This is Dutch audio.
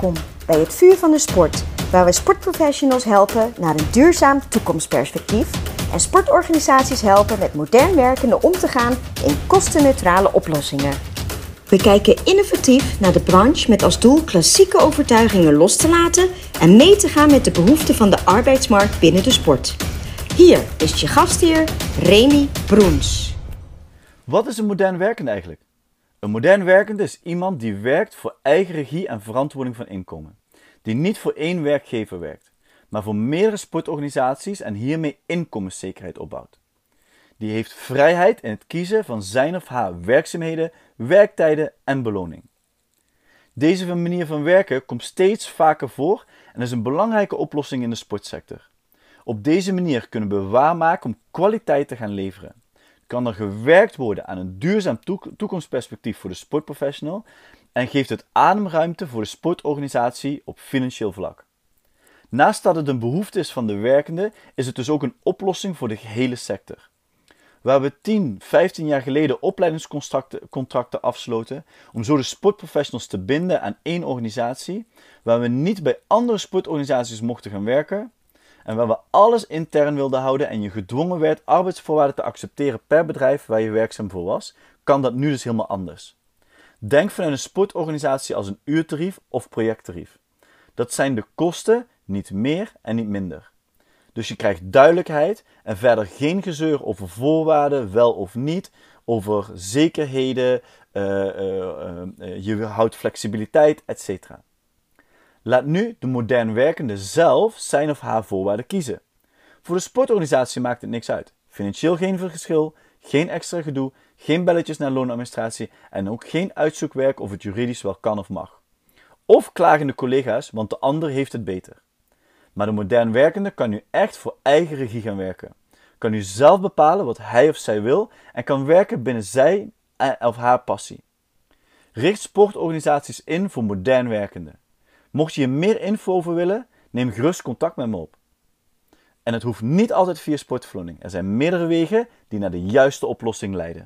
Welkom bij het Vuur van de Sport, waar we sportprofessionals helpen naar een duurzaam toekomstperspectief en sportorganisaties helpen met modern werkende om te gaan in kostenneutrale oplossingen. We kijken innovatief naar de branche met als doel klassieke overtuigingen los te laten en mee te gaan met de behoeften van de arbeidsmarkt binnen de sport. Hier is je gastheer Remy Broens. Wat is een modern werkende eigenlijk? Een modern werkende is iemand die werkt voor eigen regie en verantwoording van inkomen. Die niet voor één werkgever werkt, maar voor meerdere sportorganisaties en hiermee inkomenszekerheid opbouwt. Die heeft vrijheid in het kiezen van zijn of haar werkzaamheden, werktijden en beloning. Deze manier van werken komt steeds vaker voor en is een belangrijke oplossing in de sportsector. Op deze manier kunnen we waarmaken om kwaliteit te gaan leveren kan er gewerkt worden aan een duurzaam toekomstperspectief voor de sportprofessional en geeft het ademruimte voor de sportorganisatie op financieel vlak. Naast dat het een behoefte is van de werkende, is het dus ook een oplossing voor de gehele sector. Waar we 10, 15 jaar geleden opleidingscontracten afsloten om zo de sportprofessionals te binden aan één organisatie, waar we niet bij andere sportorganisaties mochten gaan werken, en waar we alles intern wilden houden en je gedwongen werd arbeidsvoorwaarden te accepteren per bedrijf waar je werkzaam voor was, kan dat nu dus helemaal anders. Denk vanuit een sportorganisatie als een uurtarief of projecttarief. Dat zijn de kosten, niet meer en niet minder. Dus je krijgt duidelijkheid en verder geen gezeur over voorwaarden, wel of niet, over zekerheden, uh, uh, uh, je houdt flexibiliteit, etc. Laat nu de modern werkende zelf zijn of haar voorwaarden kiezen. Voor de sportorganisatie maakt het niks uit. Financieel geen verschil, geen extra gedoe, geen belletjes naar loonadministratie en ook geen uitzoekwerk of het juridisch wel kan of mag. Of klagende collega's, want de ander heeft het beter. Maar de modern werkende kan nu echt voor eigen regie gaan werken. Kan nu zelf bepalen wat hij of zij wil en kan werken binnen zij of haar passie. Richt sportorganisaties in voor modern werkenden. Mocht je meer info over willen, neem gerust contact met me op. En het hoeft niet altijd via sportverloning. Er zijn meerdere wegen die naar de juiste oplossing leiden.